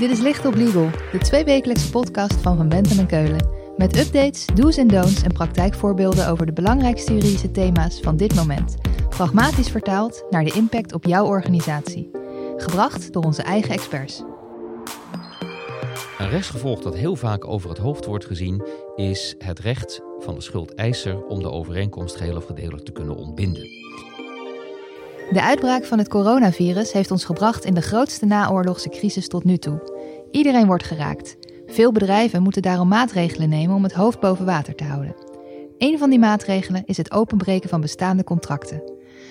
Dit is Licht op Legal, de tweewekelijkse podcast van Van Bentem en Keulen. Met updates, do's en don'ts en praktijkvoorbeelden over de belangrijkste juridische thema's van dit moment. Pragmatisch vertaald naar de impact op jouw organisatie. Gebracht door onze eigen experts. Een rechtsgevolg dat heel vaak over het hoofd wordt gezien, is het recht van de schuldeiser om de overeenkomst geheel of gedeeltelijk te kunnen ontbinden. De uitbraak van het coronavirus heeft ons gebracht in de grootste naoorlogse crisis tot nu toe. Iedereen wordt geraakt. Veel bedrijven moeten daarom maatregelen nemen om het hoofd boven water te houden. Een van die maatregelen is het openbreken van bestaande contracten.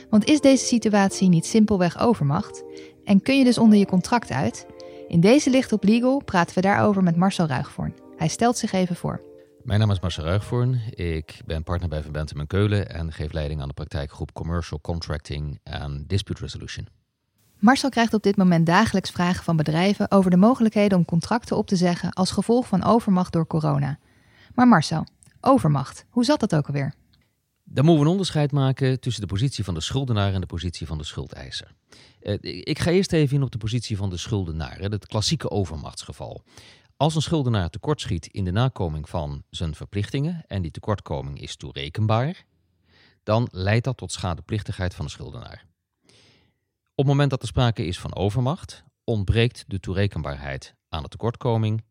Want is deze situatie niet simpelweg overmacht? En kun je dus onder je contract uit? In deze Licht op Legal praten we daarover met Marcel Ruigvoorn. Hij stelt zich even voor. Mijn naam is Marcel Ruigvoorn. Ik ben partner bij Van Bentem Keulen en geef leiding aan de praktijkgroep Commercial Contracting en Dispute Resolution. Marcel krijgt op dit moment dagelijks vragen van bedrijven over de mogelijkheden om contracten op te zeggen als gevolg van overmacht door corona. Maar Marcel, overmacht, hoe zat dat ook alweer? Dan moeten we een onderscheid maken tussen de positie van de schuldenaar en de positie van de schuldeiser. Eh, ik ga eerst even in op de positie van de schuldenaar, het klassieke overmachtsgeval. Als een schuldenaar tekortschiet in de nakoming van zijn verplichtingen en die tekortkoming is toerekenbaar, dan leidt dat tot schadeplichtigheid van de schuldenaar. Op het moment dat er sprake is van overmacht, ontbreekt de toerekenbaarheid aan de tekortkoming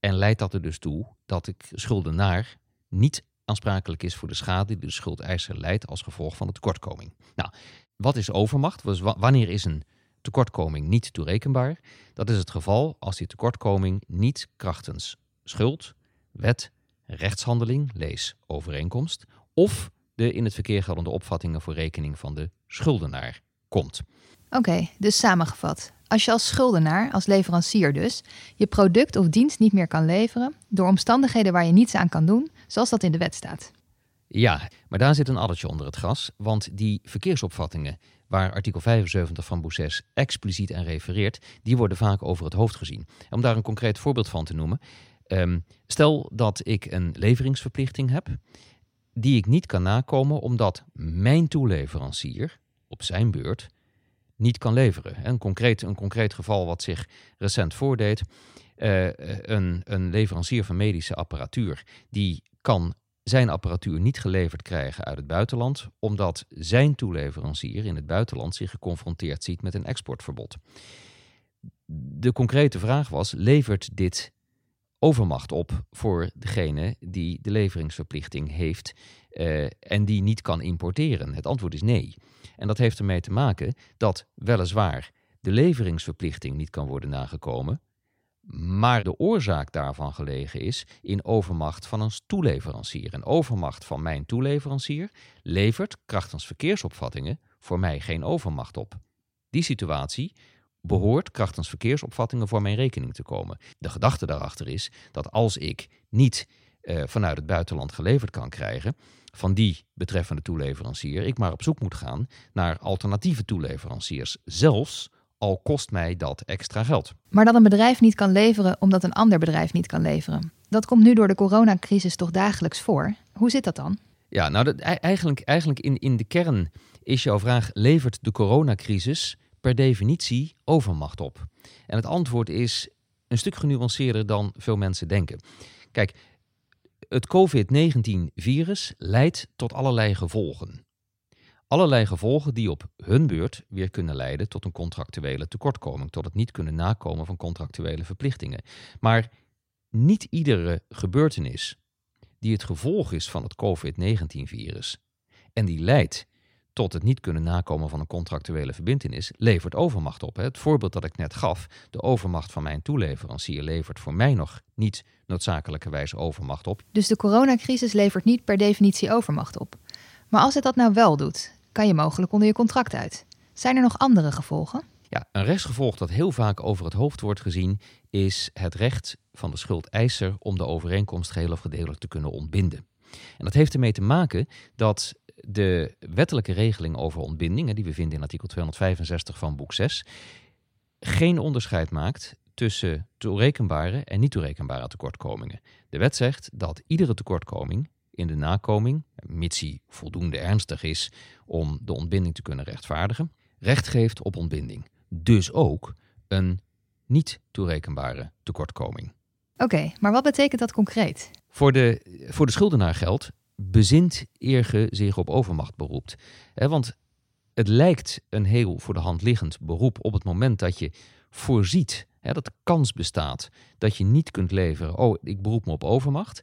en leidt dat er dus toe dat de schuldenaar niet aansprakelijk is voor de schade die de schuldeiser leidt als gevolg van de tekortkoming. Nou, wat is overmacht? Wanneer is een tekortkoming niet toerekenbaar? Dat is het geval als die tekortkoming niet krachtens schuld, wet, rechtshandeling, lees overeenkomst, of de in het verkeer geldende opvattingen voor rekening van de schuldenaar komt. Oké, dus samengevat. Als je als schuldenaar, als leverancier dus, je product of dienst niet meer kan leveren door omstandigheden waar je niets aan kan doen, zoals dat in de wet staat. Ja, maar daar zit een addertje onder het gras, want die verkeersopvattingen waar artikel 75 van Bousses expliciet aan refereert, die worden vaak over het hoofd gezien. Om daar een concreet voorbeeld van te noemen. Um, stel dat ik een leveringsverplichting heb, die ik niet kan nakomen omdat mijn toeleverancier op zijn beurt niet kan leveren. Een concreet, een concreet geval wat zich recent voordeed. Uh, een, een leverancier van medische apparatuur die kan zijn apparatuur niet geleverd krijgen uit het buitenland, omdat zijn toeleverancier in het buitenland zich geconfronteerd ziet met een exportverbod. De concrete vraag was: levert dit overmacht op voor degene die de leveringsverplichting heeft uh, en die niet kan importeren? Het antwoord is nee. En dat heeft ermee te maken dat weliswaar de leveringsverplichting niet kan worden nagekomen, maar de oorzaak daarvan gelegen is in overmacht van een toeleverancier. En overmacht van mijn toeleverancier levert krachtens verkeersopvattingen voor mij geen overmacht op. Die situatie behoort krachtens verkeersopvattingen voor mijn rekening te komen. De gedachte daarachter is dat als ik niet uh, vanuit het buitenland geleverd kan krijgen van die betreffende toeleverancier, ik maar op zoek moet gaan naar alternatieve toeleveranciers, zelfs al kost mij dat extra geld. Maar dat een bedrijf niet kan leveren omdat een ander bedrijf niet kan leveren. Dat komt nu door de coronacrisis toch dagelijks voor. Hoe zit dat dan? Ja, nou dat, eigenlijk, eigenlijk in, in de kern is jouw vraag: levert de coronacrisis per definitie overmacht op? En het antwoord is een stuk genuanceerder dan veel mensen denken. Kijk, het COVID-19-virus leidt tot allerlei gevolgen. Allerlei gevolgen die op hun beurt weer kunnen leiden tot een contractuele tekortkoming, tot het niet kunnen nakomen van contractuele verplichtingen. Maar niet iedere gebeurtenis die het gevolg is van het COVID-19-virus en die leidt tot het niet kunnen nakomen van een contractuele verbindenis, levert overmacht op. Het voorbeeld dat ik net gaf, de overmacht van mijn toeleverancier, levert voor mij nog niet noodzakelijkerwijs overmacht op. Dus de coronacrisis levert niet per definitie overmacht op. Maar als het dat nou wel doet, kan je mogelijk onder je contract uit. Zijn er nog andere gevolgen? Ja, een rechtsgevolg dat heel vaak over het hoofd wordt gezien, is het recht van de schuldeiser om de overeenkomst geheel of gedeeltelijk te kunnen ontbinden. En dat heeft ermee te maken dat de wettelijke regeling over ontbinding, die we vinden in artikel 265 van boek 6, geen onderscheid maakt tussen toerekenbare en niet toerekenbare tekortkomingen. De wet zegt dat iedere tekortkoming in de nakoming, mits hij voldoende ernstig is om de ontbinding te kunnen rechtvaardigen, recht geeft op ontbinding. Dus ook een niet toerekenbare tekortkoming. Oké, maar wat betekent dat concreet? Voor de, voor de schuldenaar geldt, bezint eer zich op overmacht beroept. want het lijkt een heel voor de hand liggend beroep op het moment dat je voorziet dat de kans bestaat dat je niet kunt leveren. Oh, ik beroep me op overmacht.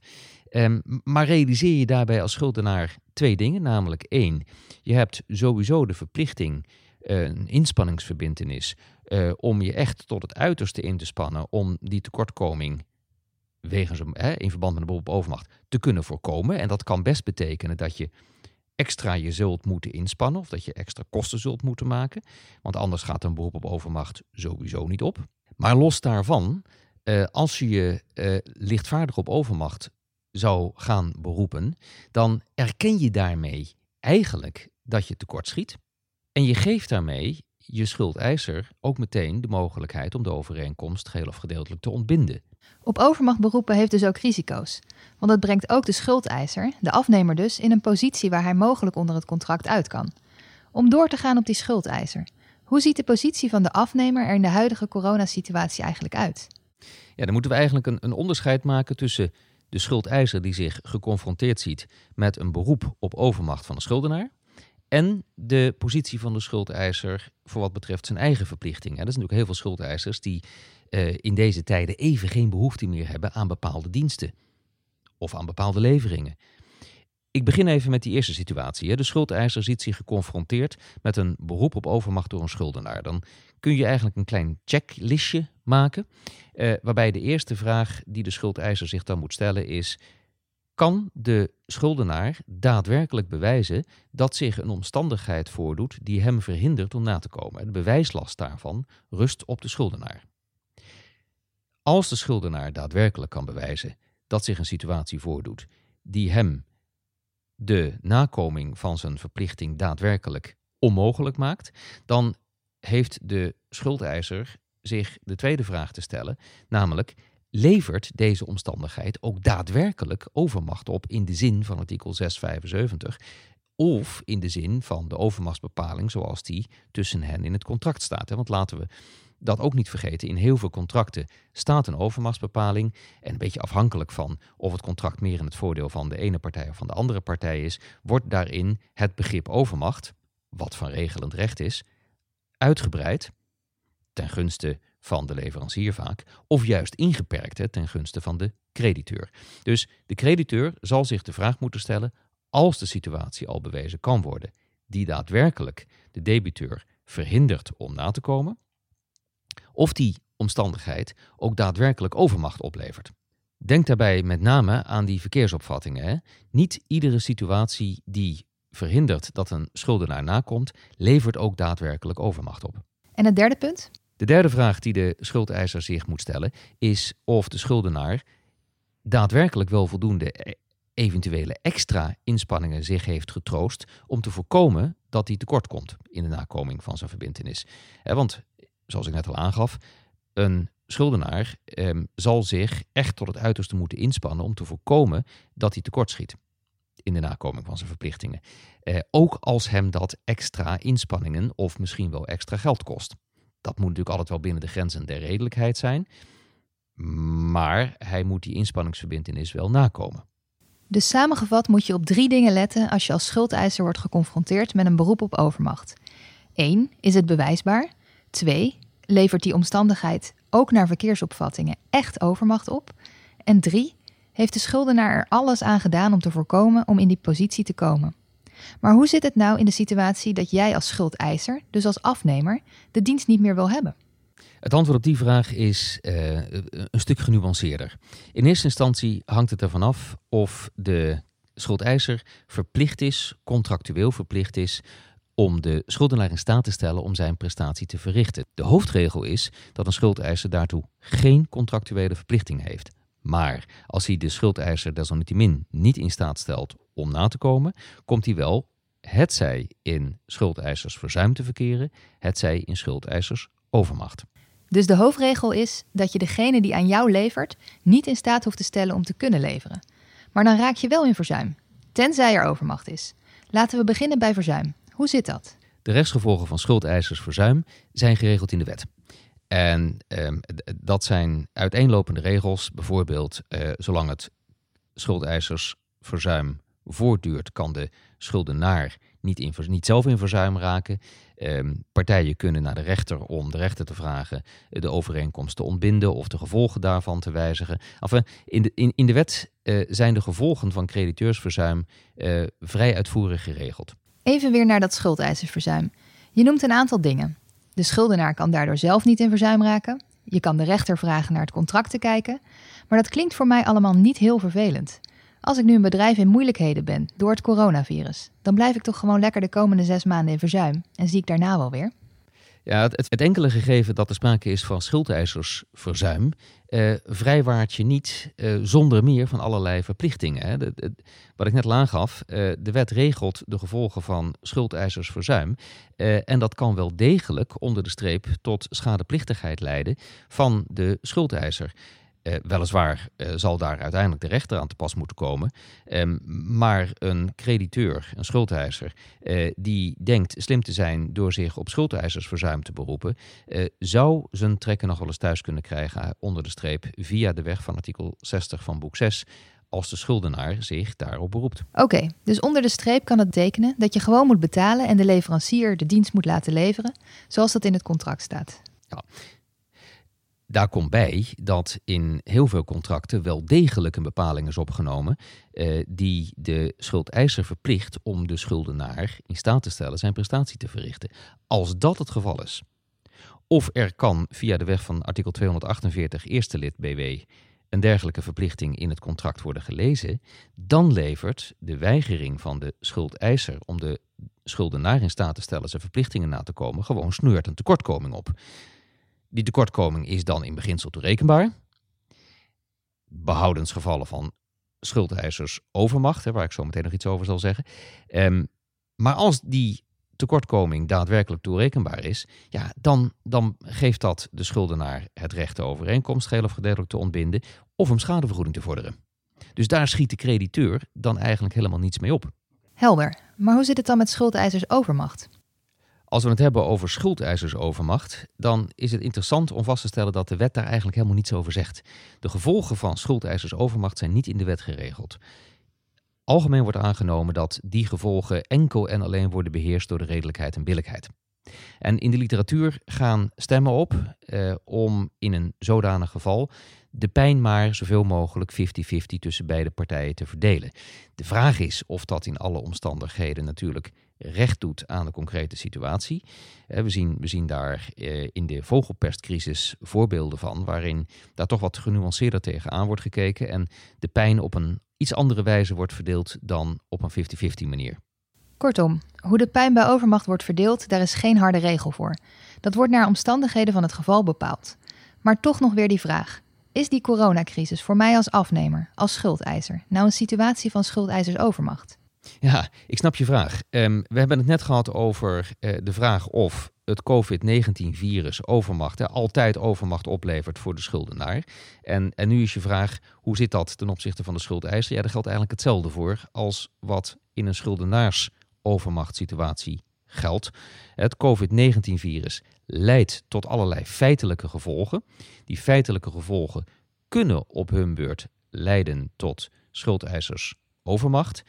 Um, maar realiseer je daarbij als schuldenaar twee dingen. Namelijk één, je hebt sowieso de verplichting, uh, een inspanningsverbintenis, uh, om je echt tot het uiterste in te spannen om die tekortkoming wegens een, hè, in verband met een beroep op overmacht te kunnen voorkomen. En dat kan best betekenen dat je extra je zult moeten inspannen of dat je extra kosten zult moeten maken. Want anders gaat een beroep op overmacht sowieso niet op. Maar los daarvan, uh, als je je lichtvaardig op overmacht zou gaan beroepen, dan erken je daarmee eigenlijk dat je tekort schiet. En je geeft daarmee je schuldeiser ook meteen de mogelijkheid om de overeenkomst geheel of gedeeltelijk te ontbinden. Op overmacht beroepen heeft dus ook risico's. Want het brengt ook de schuldeiser, de afnemer dus, in een positie waar hij mogelijk onder het contract uit kan. Om door te gaan op die schuldeiser. Hoe ziet de positie van de afnemer er in de huidige coronasituatie eigenlijk uit? Ja, dan moeten we eigenlijk een, een onderscheid maken tussen de schuldeiser die zich geconfronteerd ziet met een beroep op overmacht van de schuldenaar. En de positie van de schuldeiser voor wat betreft zijn eigen verplichtingen. Er zijn natuurlijk heel veel schuldeisers die uh, in deze tijden even geen behoefte meer hebben aan bepaalde diensten of aan bepaalde leveringen. Ik begin even met die eerste situatie. De schuldeiser ziet zich geconfronteerd met een beroep op overmacht door een schuldenaar. Dan kun je eigenlijk een klein checklistje maken, eh, waarbij de eerste vraag die de schuldeiser zich dan moet stellen is: kan de schuldenaar daadwerkelijk bewijzen dat zich een omstandigheid voordoet die hem verhindert om na te komen? De bewijslast daarvan rust op de schuldenaar. Als de schuldenaar daadwerkelijk kan bewijzen dat zich een situatie voordoet die hem de nakoming van zijn verplichting daadwerkelijk onmogelijk maakt, dan heeft de schuldeiser zich de tweede vraag te stellen, namelijk levert deze omstandigheid ook daadwerkelijk overmacht op in de zin van artikel 675 of in de zin van de overmachtsbepaling zoals die tussen hen in het contract staat. Want laten we dat ook niet vergeten. In heel veel contracten staat een overmachtsbepaling. En een beetje afhankelijk van of het contract meer in het voordeel van de ene partij of van de andere partij is, wordt daarin het begrip overmacht, wat van regelend recht is, uitgebreid ten gunste van de leverancier vaak, of juist ingeperkt hè, ten gunste van de crediteur. Dus de crediteur zal zich de vraag moeten stellen, als de situatie al bewezen kan worden, die daadwerkelijk de debiteur verhindert om na te komen, of die omstandigheid ook daadwerkelijk overmacht oplevert. Denk daarbij met name aan die verkeersopvattingen. Hè? Niet iedere situatie die verhindert dat een schuldenaar nakomt, levert ook daadwerkelijk overmacht op. En het derde punt? De derde vraag die de schuldeiser zich moet stellen is of de schuldenaar daadwerkelijk wel voldoende e-, eventuele extra inspanningen zich heeft getroost om te voorkomen dat hij tekort komt in de nakoming van zijn verbintenis. Want zoals ik net al aangaf, een schuldenaar ehm, zal zich echt tot het uiterste moeten inspannen om te voorkomen dat hij tekortschiet in de nakoming van zijn verplichtingen. Eh, ook als hem dat extra inspanningen of misschien wel extra geld kost. Dat moet natuurlijk altijd wel binnen de grenzen der redelijkheid zijn. Maar hij moet die inspanningsverbindenis wel nakomen. Dus samengevat moet je op drie dingen letten als je als schuldeiser wordt geconfronteerd met een beroep op overmacht. 1. Is het bewijsbaar? 2. Levert die omstandigheid ook naar verkeersopvattingen echt overmacht op? En 3. Heeft de schuldenaar er alles aan gedaan om te voorkomen om in die positie te komen? Maar hoe zit het nou in de situatie dat jij als schuldeiser, dus als afnemer, de dienst niet meer wil hebben? Het antwoord op die vraag is uh, een stuk genuanceerder. In eerste instantie hangt het ervan af of de schuldeiser verplicht is, contractueel verplicht is, om de schuldenaar in staat te stellen om zijn prestatie te verrichten. De hoofdregel is dat een schuldeiser daartoe geen contractuele verplichting heeft. Maar als hij de schuldeiser desalniettemin niet in staat stelt om na te komen, komt hij wel hetzij in schuldeisersverzuim te verkeren, hetzij in schuldeisers overmacht. Dus de hoofdregel is dat je degene die aan jou levert niet in staat hoeft te stellen om te kunnen leveren. Maar dan raak je wel in verzuim, tenzij er overmacht is. Laten we beginnen bij verzuim. Hoe zit dat? De rechtsgevolgen van schuldeisersverzuim zijn geregeld in de wet. En ehm, dat zijn uiteenlopende regels. Bijvoorbeeld, uh, zolang het schuldeisersverzuim voortduurt, kan de schuldenaar niet, niet zelf in verzuim raken. Ehm, partijen kunnen naar de rechter om de rechter te vragen de overeenkomst te ontbinden of de gevolgen daarvan te wijzigen. Enfin, in, de, in, de wet uh, zijn de gevolgen van crediteursverzuim uh, vrij uitvoerig geregeld. Even weer naar dat schuldeisersverzuim. Je noemt een aantal dingen. De schuldenaar kan daardoor zelf niet in verzuim raken. Je kan de rechter vragen naar het contract te kijken. Maar dat klinkt voor mij allemaal niet heel vervelend. Als ik nu een bedrijf in moeilijkheden ben door het coronavirus, dan blijf ik toch gewoon lekker de komende zes maanden in verzuim en zie ik daarna wel weer. Ja, het, enkele gegeven dat er sprake is van schuldeisersverzuim, eh, vrijwaart je niet eh, zonder meer van allerlei verplichtingen. Hè. Wat ik net aangaf, uh, de wet regelt de gevolgen van schuldeisersverzuim. Uh, en dat kan wel degelijk onder de streep tot schadeplichtigheid leiden van de schuldeiser. Uh, weliswaar uh, zal daar uiteindelijk de rechter aan te pas moeten komen. Um, maar een crediteur, een schuldeiser, uh, die denkt slim te zijn door zich op schuldeisersverzuim te beroepen, zou zijn trekken nog wel eens thuis kunnen krijgen onder de streep via de weg van artikel 60 van boek 6 als de schuldenaar zich daarop beroept. Oké, dus onder de streep kan het tekenen dat je gewoon moet betalen en de leverancier de dienst moet laten leveren, zoals dat in het contract staat. Ja. Daar komt bij dat in heel veel contracten wel degelijk een bepaling is opgenomen eh, die de schuldeiser verplicht om de schuldenaar in staat te stellen zijn prestatie te verrichten. Als dat het geval is, of er kan via de weg van artikel 248 eerste lid BW een dergelijke verplichting in het contract worden gelezen, dan levert de weigering van de schuldeiser om de schuldenaar in staat te stellen zijn verplichtingen na te komen gewoon sneurt een tekortkoming op. Die tekortkoming is dan in beginsel toerekenbaar. Behoudens gevallen van schuldeisers overmacht, hè, waar ik zo meteen nog iets over zal zeggen. Um, maar als die tekortkoming daadwerkelijk toerekenbaar is, ja, dan, dan geeft dat de schuldenaar het recht de overeenkomst geheel of gedeeltelijk te ontbinden of om schadevergoeding te vorderen. Dus daar schiet de crediteur dan eigenlijk helemaal niets mee op. Helder. Maar hoe zit het dan met schuldeisers overmacht? Als we het hebben over schuldeisersovermacht, dan is het interessant om vast te stellen dat de wet daar eigenlijk helemaal niets over zegt. De gevolgen van schuldeisersovermacht zijn niet in de wet geregeld. Algemeen wordt aangenomen dat die gevolgen enkel en alleen worden beheerst door de redelijkheid en billijkheid. En in de literatuur gaan stemmen op eh, om in een zodanig geval de pijn maar zoveel mogelijk 50-50 tussen beide partijen te verdelen. De vraag is of dat in alle omstandigheden natuurlijk recht doet aan de concrete situatie. We zien, we zien daar eh, in de vogelpestcrisis voorbeelden van, waarin daar toch wat genuanceerder tegenaan wordt gekeken en de pijn op een iets andere wijze wordt verdeeld dan op een 50-50 manier. Kortom, hoe de pijn bij overmacht wordt verdeeld, daar is geen harde regel voor. Dat wordt naar omstandigheden van het geval bepaald. Maar toch nog weer die vraag. Is die coronacrisis voor mij als afnemer, als schuldeiser, nou een situatie van schuldeisersovermacht? Ja, ik snap je vraag. Um, we hebben het net gehad over uh, de vraag of het COVID-19-virus overmacht, hè, altijd overmacht oplevert voor de schuldenaar. En, en nu is je vraag, hoe zit dat ten opzichte van de schuldeiser? Ja, daar geldt eigenlijk hetzelfde voor als wat in een schuldenaarsovermachtssituatie geldt. Het COVID-19-virus leidt tot allerlei feitelijke gevolgen. Die feitelijke gevolgen kunnen op hun beurt leiden tot schuldeisersovermacht.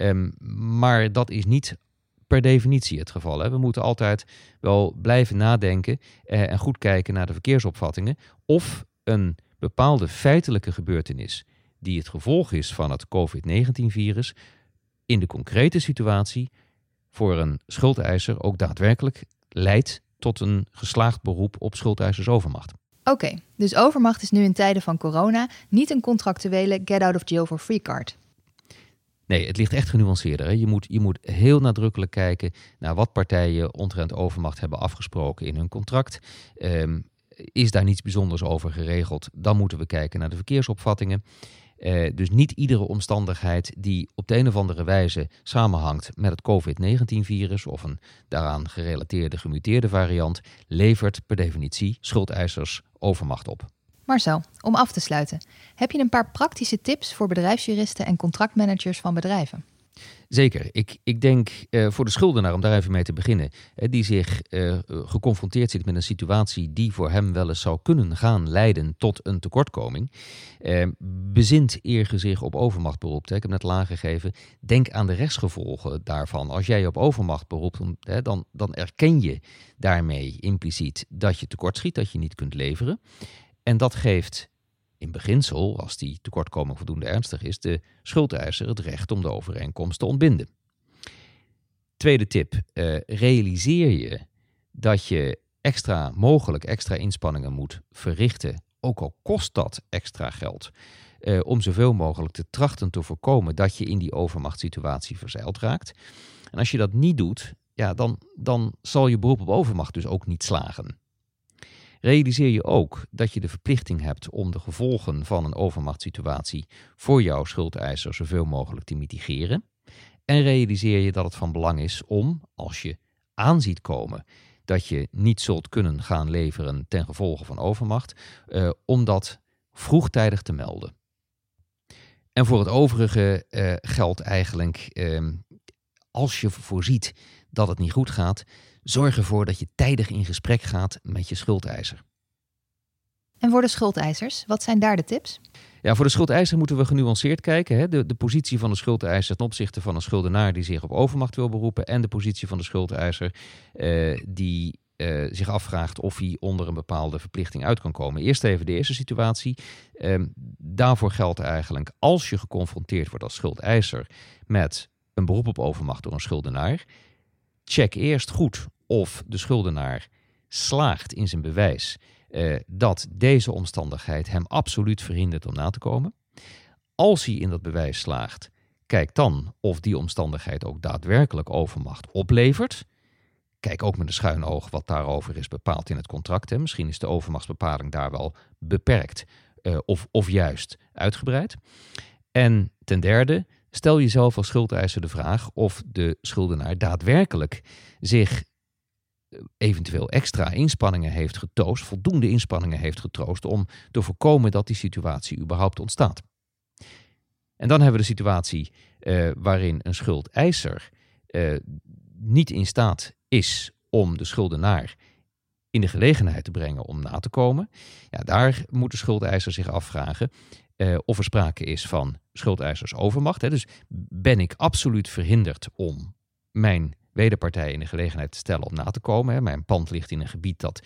Um, maar dat is niet per definitie het geval. Hè. We moeten altijd wel blijven nadenken eh, en goed kijken naar de verkeersopvattingen. Of een bepaalde feitelijke gebeurtenis die het gevolg is van het COVID-19-virus in de concrete situatie voor een schuldeiser ook daadwerkelijk leidt tot een geslaagd beroep op schuldeisersovermacht. Oké, dus overmacht is nu in tijden van corona niet een contractuele get out of jail for free card. Nee, het ligt echt genuanceerder. Hè. Je, moet, je moet heel nadrukkelijk kijken naar wat partijen omtrent overmacht hebben afgesproken in hun contract. Um, is daar niets bijzonders over geregeld, dan moeten we kijken naar de verkeersopvattingen. Uh, dus niet iedere omstandigheid die op de een of andere wijze samenhangt met het COVID-19-virus of een daaraan gerelateerde gemuteerde variant, levert per definitie schuldeisers overmacht op. Marcel, om af te sluiten, heb je een paar praktische tips voor bedrijfsjuristen en contractmanagers van bedrijven? Zeker. Ik, ik denk uh, voor de schuldenaar, om daar even mee te beginnen, die zich uh, geconfronteerd ziet met een situatie die voor hem wel eens zou kunnen gaan leiden tot een tekortkoming, bezint eerder zich op overmacht beroept. Ik heb net aangegeven, denk aan de rechtsgevolgen daarvan. Als jij op overmacht beroept, dan, dan erken je daarmee impliciet dat je tekortschiet, dat je niet kunt leveren. En dat geeft in beginsel, als die tekortkoming voldoende ernstig is, de schuldeiser het recht om de overeenkomst te ontbinden. Tweede tip, uh, realiseer je dat je extra mogelijk extra inspanningen moet verrichten, ook al kost dat extra geld, uh, om zoveel mogelijk te trachten te voorkomen dat je in die overmachtssituatie verzeild raakt. En als je dat niet doet, ja, dan, dan zal je beroep op overmacht dus ook niet slagen. Realiseer je ook dat je de verplichting hebt om de gevolgen van een overmachtssituatie voor jouw schuldeiser zoveel mogelijk te mitigeren. En realiseer je dat het van belang is om, als je aanziet komen dat je niet zult kunnen gaan leveren ten gevolge van overmacht, eh, om dat vroegtijdig te melden. En voor het overige eh, geldt eigenlijk, eh, als je voorziet dat het niet goed gaat, Zorg ervoor dat je tijdig in gesprek gaat met je schuldeiser. En voor de schuldeisers, wat zijn daar de tips? Ja, voor de schuldeiser moeten we genuanceerd kijken. Hè? De, de positie van de schuldeiser ten opzichte van een schuldenaar die zich op overmacht wil beroepen. En de positie van de schuldeiser eh, die uh, zich afvraagt of hij onder een bepaalde verplichting uit kan komen. Eerst even de eerste situatie. Uh, daarvoor geldt eigenlijk als je geconfronteerd wordt als schuldeiser met een beroep op overmacht door een schuldenaar. Check eerst goed of de schuldenaar slaagt in zijn bewijs uh, dat deze omstandigheid hem absoluut verhindert om na te komen. Als hij in dat bewijs slaagt, kijk dan of die omstandigheid ook daadwerkelijk overmacht oplevert. Kijk ook met een schuin oog wat daarover is bepaald in het contract. Hè. Misschien is de overmachtsbepaling daar wel beperkt uh, of, of juist uitgebreid. En ten derde, stel jezelf als schuldeiser de vraag of de schuldenaar daadwerkelijk zich eventueel extra inspanningen heeft getoost, voldoende inspanningen heeft getroost om te voorkomen dat die situatie überhaupt ontstaat. En dan hebben we de situatie uh, waarin een schuldeiser uh, niet in staat is om de schuldenaar in de gelegenheid te brengen om na te komen. Ja, daar moet de schuldeiser zich afvragen uh, of er sprake is van schuldeisersovermacht. Hè. Dus ben ik absoluut verhinderd om mijn wederpartij in de gelegenheid te stellen om na te komen. Mijn pand ligt in een gebied dat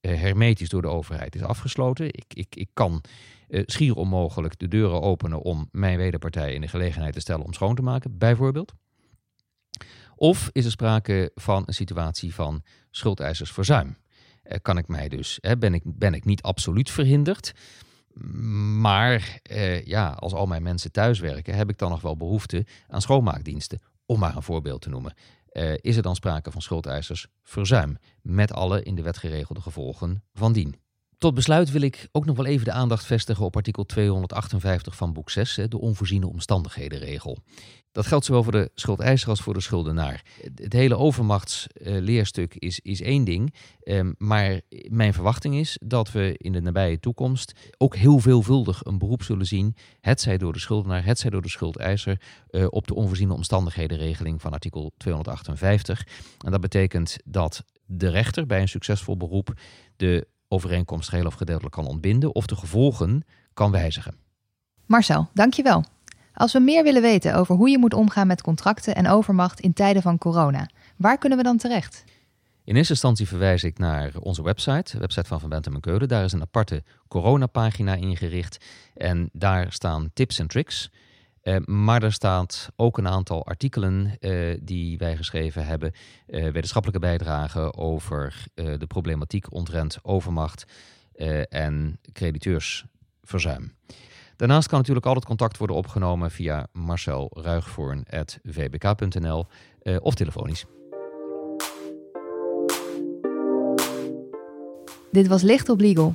uh, hermetisch door de overheid is afgesloten. Ik, ik, ik kan uh, schier onmogelijk de deuren openen om mijn wederpartij in de gelegenheid te stellen om schoon te maken, bijvoorbeeld. Of is er sprake van een situatie van schuldeisersverzuim? Uh, kan ik mij dus, ben, ik, ben ik niet absoluut verhinderd, maar ja, als al mijn mensen thuiswerken, heb ik dan nog wel behoefte aan schoonmaakdiensten, om maar een voorbeeld te noemen. Uh, is er dan sprake van schuldeisers verzuim, met alle in de wet geregelde gevolgen van dien. Tot besluit wil ik ook nog wel even de aandacht vestigen op artikel 258 van boek 6, de onvoorziene omstandighedenregel. Dat geldt zowel voor de schuldeiser als voor de schuldenaar. Het hele overmachtsleerstuk is, is één ding, ehm, maar mijn verwachting is dat we in de nabije toekomst ook heel veelvuldig een beroep zullen zien, hetzij door de schuldenaar, hetzij door de schuldeiser, uh, op de onvoorziene omstandighedenregeling van artikel 258. En dat betekent dat de rechter bij een succesvol beroep de overeenkomst geheel of gedeeltelijk kan ontbinden of de gevolgen kan wijzigen. Marcel, dankjewel. Als we meer willen weten over hoe je moet omgaan met contracten en overmacht in tijden van corona, waar kunnen we dan terecht? In eerste instantie verwijs ik naar onze website, de website van Van Bentem en Keulen. Daar is een aparte coronapagina ingericht en daar staan tips en tricks. Uh, maar er staat ook een aantal artikelen uh, die wij geschreven hebben, uh, wetenschappelijke bijdragen over de problematiek omtrent overmacht en crediteursverzuim. Daarnaast kan natuurlijk altijd contact worden opgenomen via marcelruigvoorn.vbk.nl of telefonisch. Dit was Licht op Legal,